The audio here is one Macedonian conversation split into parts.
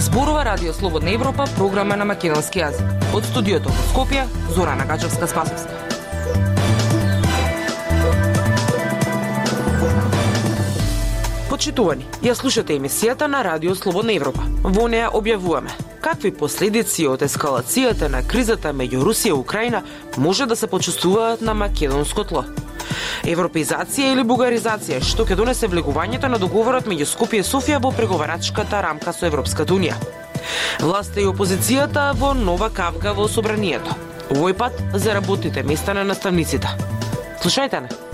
Зборува Радио Слободна Европа, програма на македонски јазик. Од студиото во Скопје, Зорана Гачевска-Спасовска. Почитувани, ја слушате емисијата на Радио Слободна Европа. Во неја објавуваме какви последици од ескалацијата на кризата меѓу Русија и Украина може да се почувствуваат на македонско тло. Европеизација или бугаризација, што ќе донесе влегувањето на договорот меѓу Скопје и Софија во преговарачката рамка со Европската Унија. Власта и опозицијата во нова кавга во собранието. Овој пат за работните места на наставниците. Слушајте не.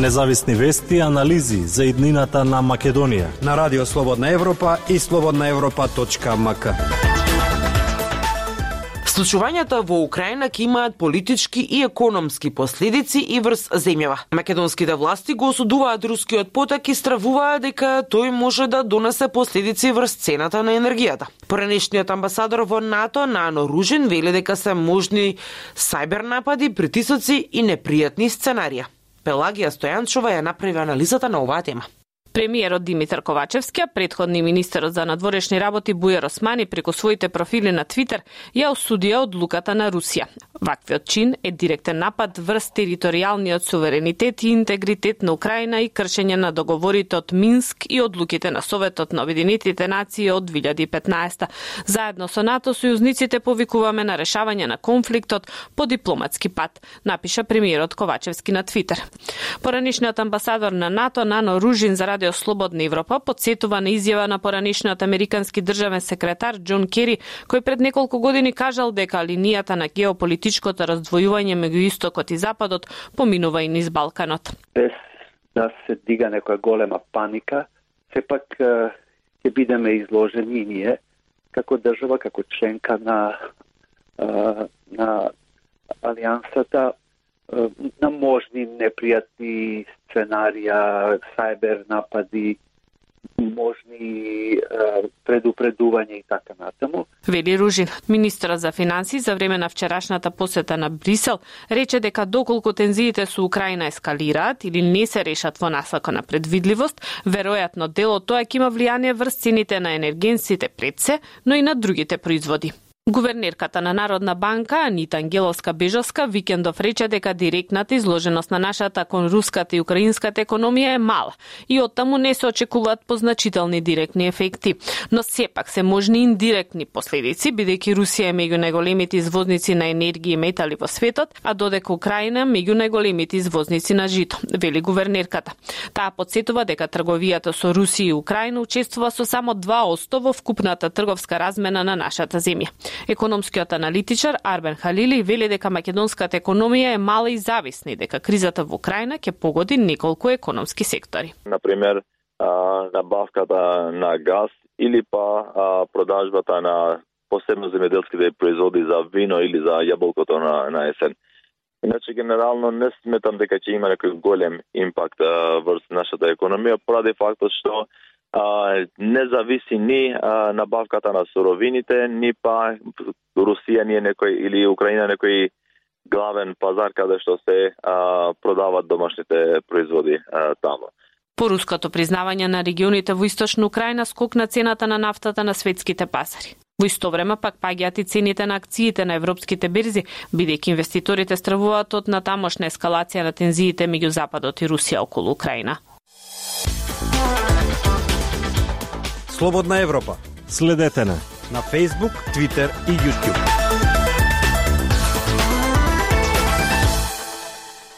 Независни вести и анализи за иднината на Македонија. на Радио Слободна Европа и слободнаевропа.мк. Случувањата во Украина ќе имаат политички и економски последици и врз земјава. Македонските власти го осудуваат рускиот потек и стравуваат дека тој може да донесе последици врз цената на енергијата. Поранешниот амбасадор во НАТО Нано Ружин вели дека се можни сајбер напади, притисоци и непријатни сценарија. Пелагија Стојанчова ја направи анализата на оваа тема. Премиерот Димитар Ковачевски, а предходни министерот за надворешни работи Бујар Османи преку своите профили на Твитер ја осудија одлуката на Русија. Ваквиот чин е директен напад врз територијалниот суверенитет и интегритет на Украина и кршење на договорите од Минск и одлуките на Советот на Обединетите нации од 2015. Заедно со НАТО сојузниците повикуваме на решавање на конфликтот по дипломатски пат, напиша премиерот Ковачевски на Твитер. Поранишниот амбасадор на НАТО Нано Ружин за Радио Слободна Европа подсетува на изјава на поранишниот американски државен секретар Џон Кери, кој пред неколку години кажал дека линијата на геополитичкото раздвојување меѓу истокот и западот поминува и низ Балканот. без да се дига некоја голема паника, сепак ќе бидеме изложени и ние како држава, како членка на на алијансата на можни непријатни сценарија, сајбер напади, можни предупредувања и така натаму. Вели Ружин. министра за финансии за време на вчерашната посета на Брисел рече дека доколку тензиите со Украина ескалираат или не се решат во насока на предвидливост, веројатно дел од тоа ќе има влијание врз цените на енергенците пред се, но и на другите производи. Гувернерката на Народна банка Анита Ангеловска Бежовска викендов рече дека директната изложеност на нашата кон руската и украинската економија е мала и оттаму не се очекуваат позначителни директни ефекти, но сепак се можни индиректни последици бидејќи Русија е меѓу најголемите извозници на енергија и метали во светот, а додека Украина меѓу најголемите извозници на жито, вели гувернерката. Таа подсетува дека трговијата со Русија и Украина учествува со само 2% во вкупната трговска размена на нашата земја. Економскиот аналитичар Арбен Халили вели дека македонската економија е мала и зависна и дека кризата во Украина ќе погоди неколку економски сектори. например, набавката на газ или па продажбата на посебно земеделските да производи за вино или за јаболкото на, на есен. Иначе, генерално, не сметам дека ќе има некој голем импакт а, врз нашата економија, поради фактот што а, не зависи ни а, набавката на суровините, ни па Русија ни е некој или Украина некој главен пазар каде што се а, продават домашните производи а, таму. По руското признавање на регионите во источна Украина скокна цената на нафтата на светските пазари. Во исто време пак паѓаат и цените на акциите на европските берзи, бидејќи инвеститорите стравуваат од натамошна ескалација на тензиите меѓу Западот и Русија околу Украина. Слободна Европа Следете на на Facebook, Twitter и YouTube.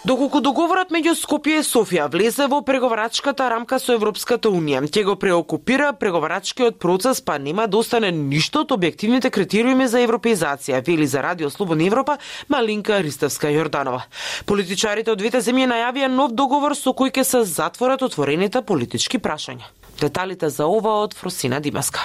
Доколку договорот меѓу Скопје и Софија влезе во преговарачката рамка со Европската Унија, ќе го преокупира преговарачкиот процес, па нема да остане ништо од објективните критериуми за европеизација, вели за Радио Слободна Европа Малинка Ристевска Јорданова. Политичарите од двете земји најавија нов договор со кој ќе се затворат отворените политички прашања. Деталите за ова од Фросина Димаска.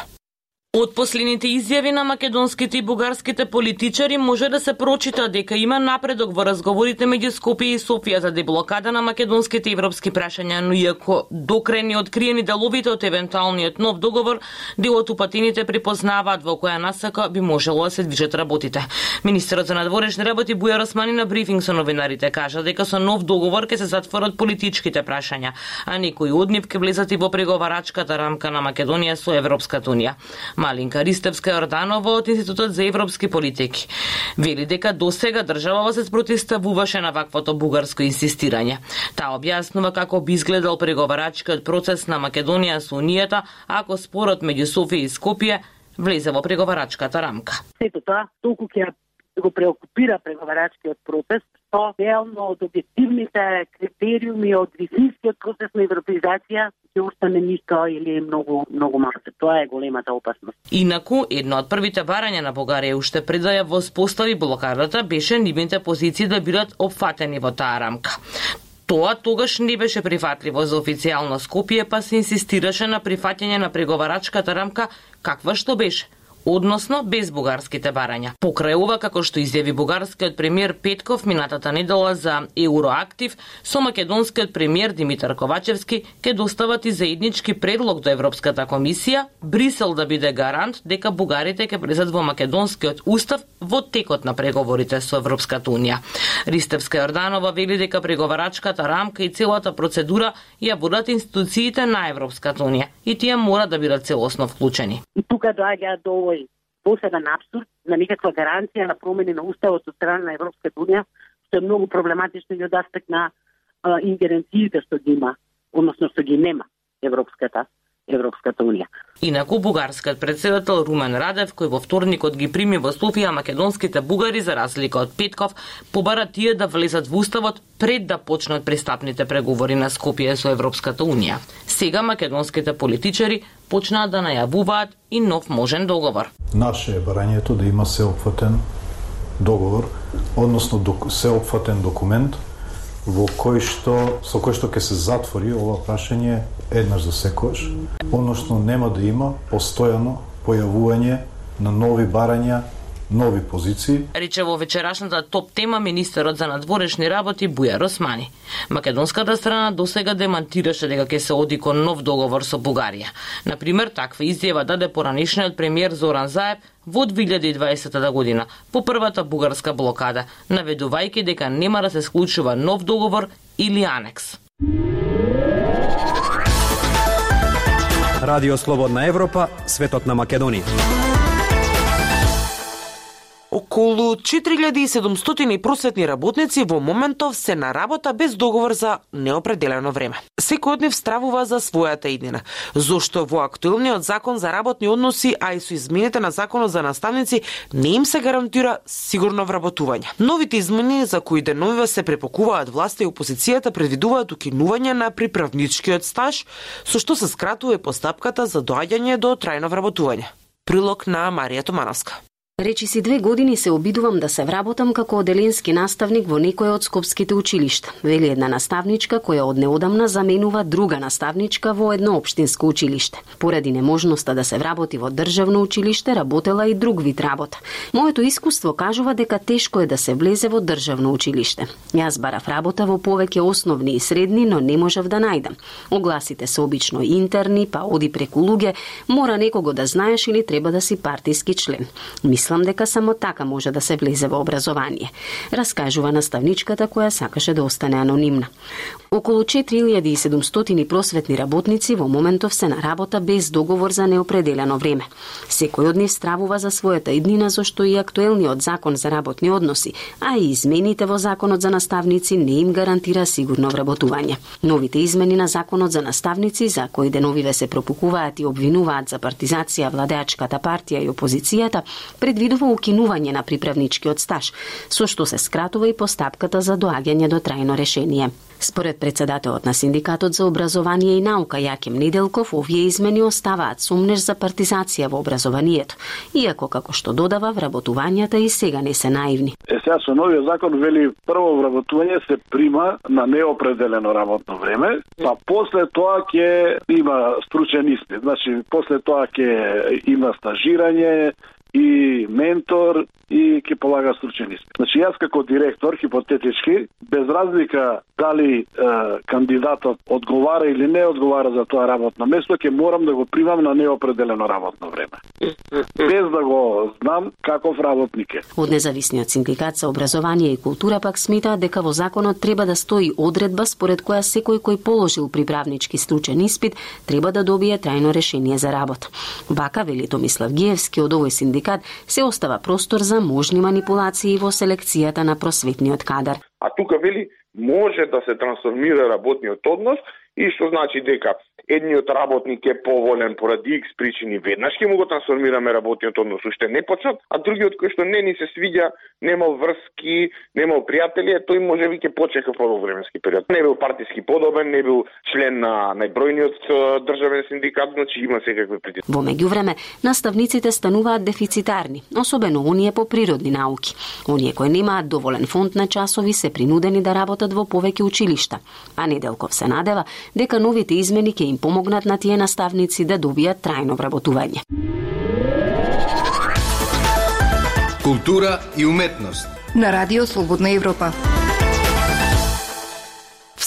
Од последните изјави на македонските и бугарските политичари може да се прочита дека има напредок во разговорите меѓу Скопје и Софија за деблокада на македонските европски прашања, но иако до крај не откриени деловите од евентуалниот нов договор, дел од упатените припознаваат во која насака би можело да се движат работите. Министерот за надворешни работи Бујар Османи на брифинг со новинарите кажа дека со нов договор ќе се затворат политичките прашања, а некои од нив ќе влезат и во преговарачката рамка на Македонија со Европската унија. Малинка Ристевска Јорданова од Институтот за европски политики. Вели дека досега државава се спротиставуваше на ваквото бугарско инсистирање. Таа објаснува како би изгледал преговарачкиот процес на Македонија со Унијата ако спорот меѓу Софија и Скопје влезе во преговарачката рамка. Сето тоа толку ќе го преокупира преговарачкиот процес, што реално од објективните критериуми од висинскиот процес на европеизација ќе остане ништо или многу многу малку. Тоа е големата опасност. Инаку, едно од првите барања на Бугарија уште пред да ја воспостави блокадата беше нивните позиции да бидат опфатени во таа рамка. Тоа тогаш не беше прифатливо за официјално Скопје, па се инсистираше на прифаќање на преговарачката рамка каква што беше односно без бугарските барања. Покрај ова, како што изјави бугарскиот премиер Петков минатата недела за Евроактив, со македонскиот премиер Димитар Ковачевски ке достават и заеднички предлог до Европската комисија, Брисел да биде гарант дека бугарите ке влезат во македонскиот устав во текот на преговорите со Европската унија. Ристевска Јорданова вели дека преговарачката рамка и целата процедура ја водат институциите на Европската унија и тие мора да бидат целосно вклучени. И тука доаѓа до посебен абсурд на никаква гаранција на промени на уставот од страна на Европската унија, што е многу проблематично и од аспект на а, ингеренциите што ги има, односно што ги нема Европската. Европската унија. Инаку бугарскиот председател Румен Радев, кој во вторникот ги прими во Софија македонските бугари за разлика од Петков, побара тие да влезат во уставот пред да почнат пристапните преговори на Скопје со Европската унија. Сега македонските политичари почнаа да најавуваат и нов можен договор. Наше е барањето да има сеопфатен договор, односно сеопфатен документ во кој што со кој што ќе се затвори ова прашање еднаш за секојаш, односно нема да има постојано појавување на нови барања нови позиции. Рече во вечерашната топ тема министерот за надворешни работи Бујар Османи. Македонската страна досега демантираше дека ќе се оди кон нов договор со Бугарија. На пример, таква изјава даде поранешниот премиер Зоран Заев во 2020 година по првата бугарска блокада, наведувајќи дека нема да се склучува нов договор или анекс. Радио Слободна Европа, светот на Македонија. Околу 4700 просветни работници во моментов се на работа без договор за неопределено време. Секој од нив стравува за својата иднина, зошто во актуелниот закон за работни односи, а и со измените на законот за наставници, не им се гарантира сигурно вработување. Новите измени за кои деновива се препокуваат власта и опозицијата предвидуваат укинување на приправничкиот стаж, со што се скратува и постапката за доаѓање до трајно вработување. Прилог на Марија Томановска. Речи си две години се обидувам да се вработам како оделенски наставник во некој од скопските училишта, вели една наставничка која од неодамна заменува друга наставничка во едно општинско училиште. Поради неможноста да се вработи во државно училиште, работела и друг вид работа. Моето искуство кажува дека тешко е да се влезе во државно училиште. Јас барав работа во повеќе основни и средни, но не можев да најдам. Огласите се обично интерни, па оди преку луѓе, мора некого да знаеш или треба да си партиски член. Мислам дека само така може да се влезе во образование, раскажува наставничката која сакаше да остане анонимна. Околу 4700 просветни работници во моментов се на работа без договор за неопределено време. Секој од нив стравува за својата иднина зашто и актуелниот закон за работни односи, а и измените во законот за наставници не им гарантира сигурно вработување. Новите измени на законот за наставници, за кои деновиве се пропукуваат и обвинуваат за партизација владеачката партија и опозицијата, пред предвидува укинување на приправничкиот стаж, со што се скратува и постапката за доаѓање до трајно решение. Според председателот на Синдикатот за образование и наука Јаким Неделков, овие измени оставаат сумнеш за партизација во образованието, иако како што додава, вработувањата и сега не се наивни. Е сега со новиот закон вели прво вработување се прима на неопределено работно време, па после тоа ќе има стручен испит. Значи после тоа ќе има стажирање, и ментор и ќе полага стручен испит. Значи јас како директор хипотетички без разлика дали е, кандидатот одговара или не одговара за тоа работно место, ќе морам да го примам на неопределено работно време. Без да го знам каков работник е. Од независниот синдикат за образование и култура пак смета дека во законот треба да стои одредба според која секој кој положил приправнички стручен испит треба да добие трајно решение за работа. Вака вели Томислав Гиевски од овој синдикат се остава простор за можни манипулации во селекцијата на просветниот кадар. А тука вели може да се трансформира работниот однос и што значи дека едниот работник е поволен поради X причини, веднаш ќе му го трансформираме работниот однос уште не почнат, а другиот кој што не ни се свиѓа, немал врски, немал пријатели, тој може би ќе почека по временски период. Не бил партиски подобен, не бил член на најбројниот државен синдикат, значи има секакви притиски. Во меѓувреме, наставниците стануваат дефицитарни, особено оние по природни науки. Оние кои немаат доволен фонд на часови се принудени да работат во повеќе училишта. А Неделков се надева дека новите измени ќе им помогнат на тие наставници да добијат трајно вработување. Култура и уметност на Радио Слободна Европа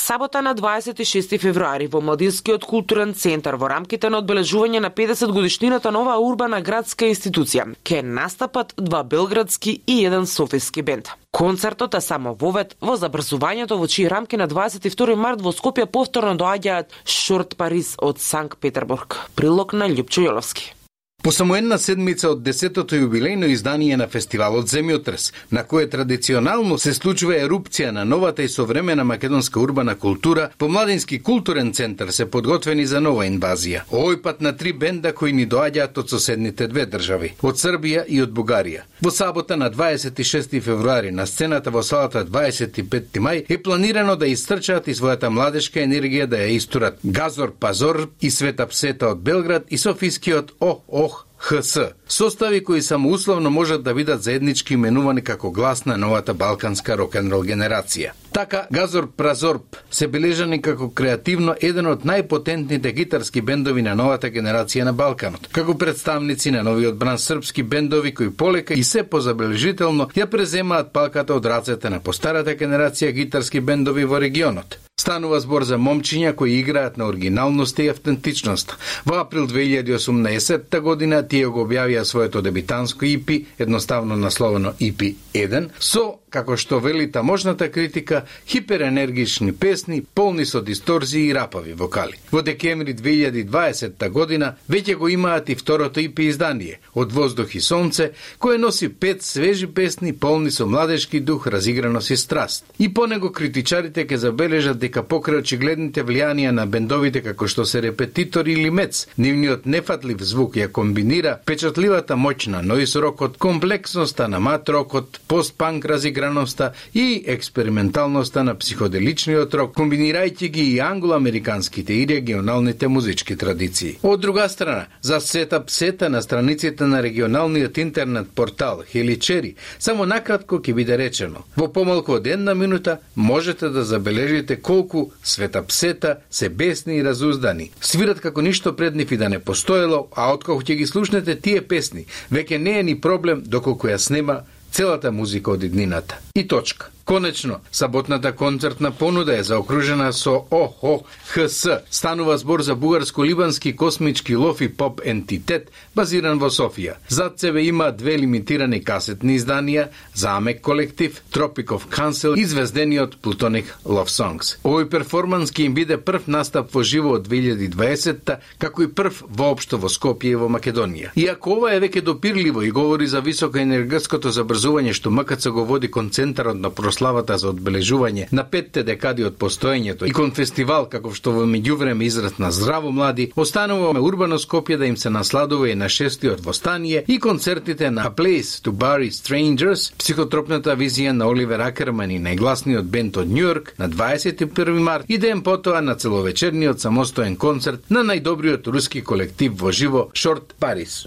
сабота на 26 февруари во Младинскиот културен центар во рамките на одбележување на 50 годишнината нова урбана градска институција ке настапат два белградски и еден софиски бенд. Концертот е само вовет во забрзувањето во чии рамки на 22 март во Скопје повторно доаѓаат Шорт Париз од Санкт Петербург. Прилог на Љупчо Јоловски. По само една седмица од десетото јубилејно издание на фестивалот Земјотрес, на кое традиционално се случува ерупција на новата и современа македонска урбана култура, по Младински културен центар се подготвени за нова инвазија. Овој пат на три бенда кои ни доаѓаат од соседните две држави, од Србија и од Бугарија. Во сабота на 26 февруари на сцената во салата 25 мај е планирано да истрчаат и својата младешка енергија да ја истурат Газор Пазор и Света Псета од Белград и Софискиот О Ох. ХС, состави кои само условно можат да видат заеднички именувани како глас на новата балканска рок-н-рол генерација. Така, Газор Празорп се бележани како креативно еден од најпотентните гитарски бендови на новата генерација на Балканот, како представници на новиот бран српски бендови кои полека и се позабележително ја преземаат палката од рацете на постарата генерација гитарски бендови во регионот. Станува збор за момчиња кои играат на оригиналност и автентичност. Во април 2018 година тие го објавија своето дебитанско EP, едноставно насловено EP1, со како што вели таможната критика, хиперенергични песни, полни со дисторзии и рапови вокали. Во декември 2020 година веќе го имаат и второто ИПИ издание, Од воздух и сонце, кое носи пет свежи песни полни со младешки дух, разиграност и страст. И по него критичарите ќе забележат дека покрај очигледните влијанија на бендовите како што се репетитор или мец, нивниот нефатлив звук ја комбинира печатливата моќ на нојс рокот, комплексноста на мат рокот, постпанк разиграноста и експерименталноста на психоделичниот рок, комбинирајќи ги и англоамериканските и регионалните музички традиции. Од друга страна, за сета псета на страниците на регионалниот интернет портал Хеличери, само накратко ќе биде речено. Во помалку од една минута можете да забележите толку света псета се бесни и разуздани. Свират како ништо пред нив и да не постоело, а откако ќе ги слушнете тие песни, веќе не е ни проблем доколку ја снема целата музика од иднината. И точка. Конечно, саботната концертна понуда е заокружена со ОХХС, Станува збор за бугарско-либански космички лоф и поп ентитет, базиран во Софија. Зад себе има две лимитирани касетни изданија, Замек колектив, Тропиков Cancel и звездениот Плутоник Love Songs. Овој перформанс ќе им биде прв настап во живо од 2020-та, како и прв воопшто во Скопје и во Македонија. Иако ова е веќе допирливо и говори за високо енергетското забрзување што МКЦ го води кон центарот на прославата за одбележување на петте декади од постоењето и кон фестивал каков што во меѓувреме израсна здраво млади, остануваме урбано Скопје да им се насладува и на шестиот востание и концертите на A Place to Bury Strangers, психотропната визија на Оливер Акерман и најгласниот бенд од Њујорк на 21 март и ден потоа на целовечерниот самостоен концерт на најдобриот руски колектив во живо Шорт Парис.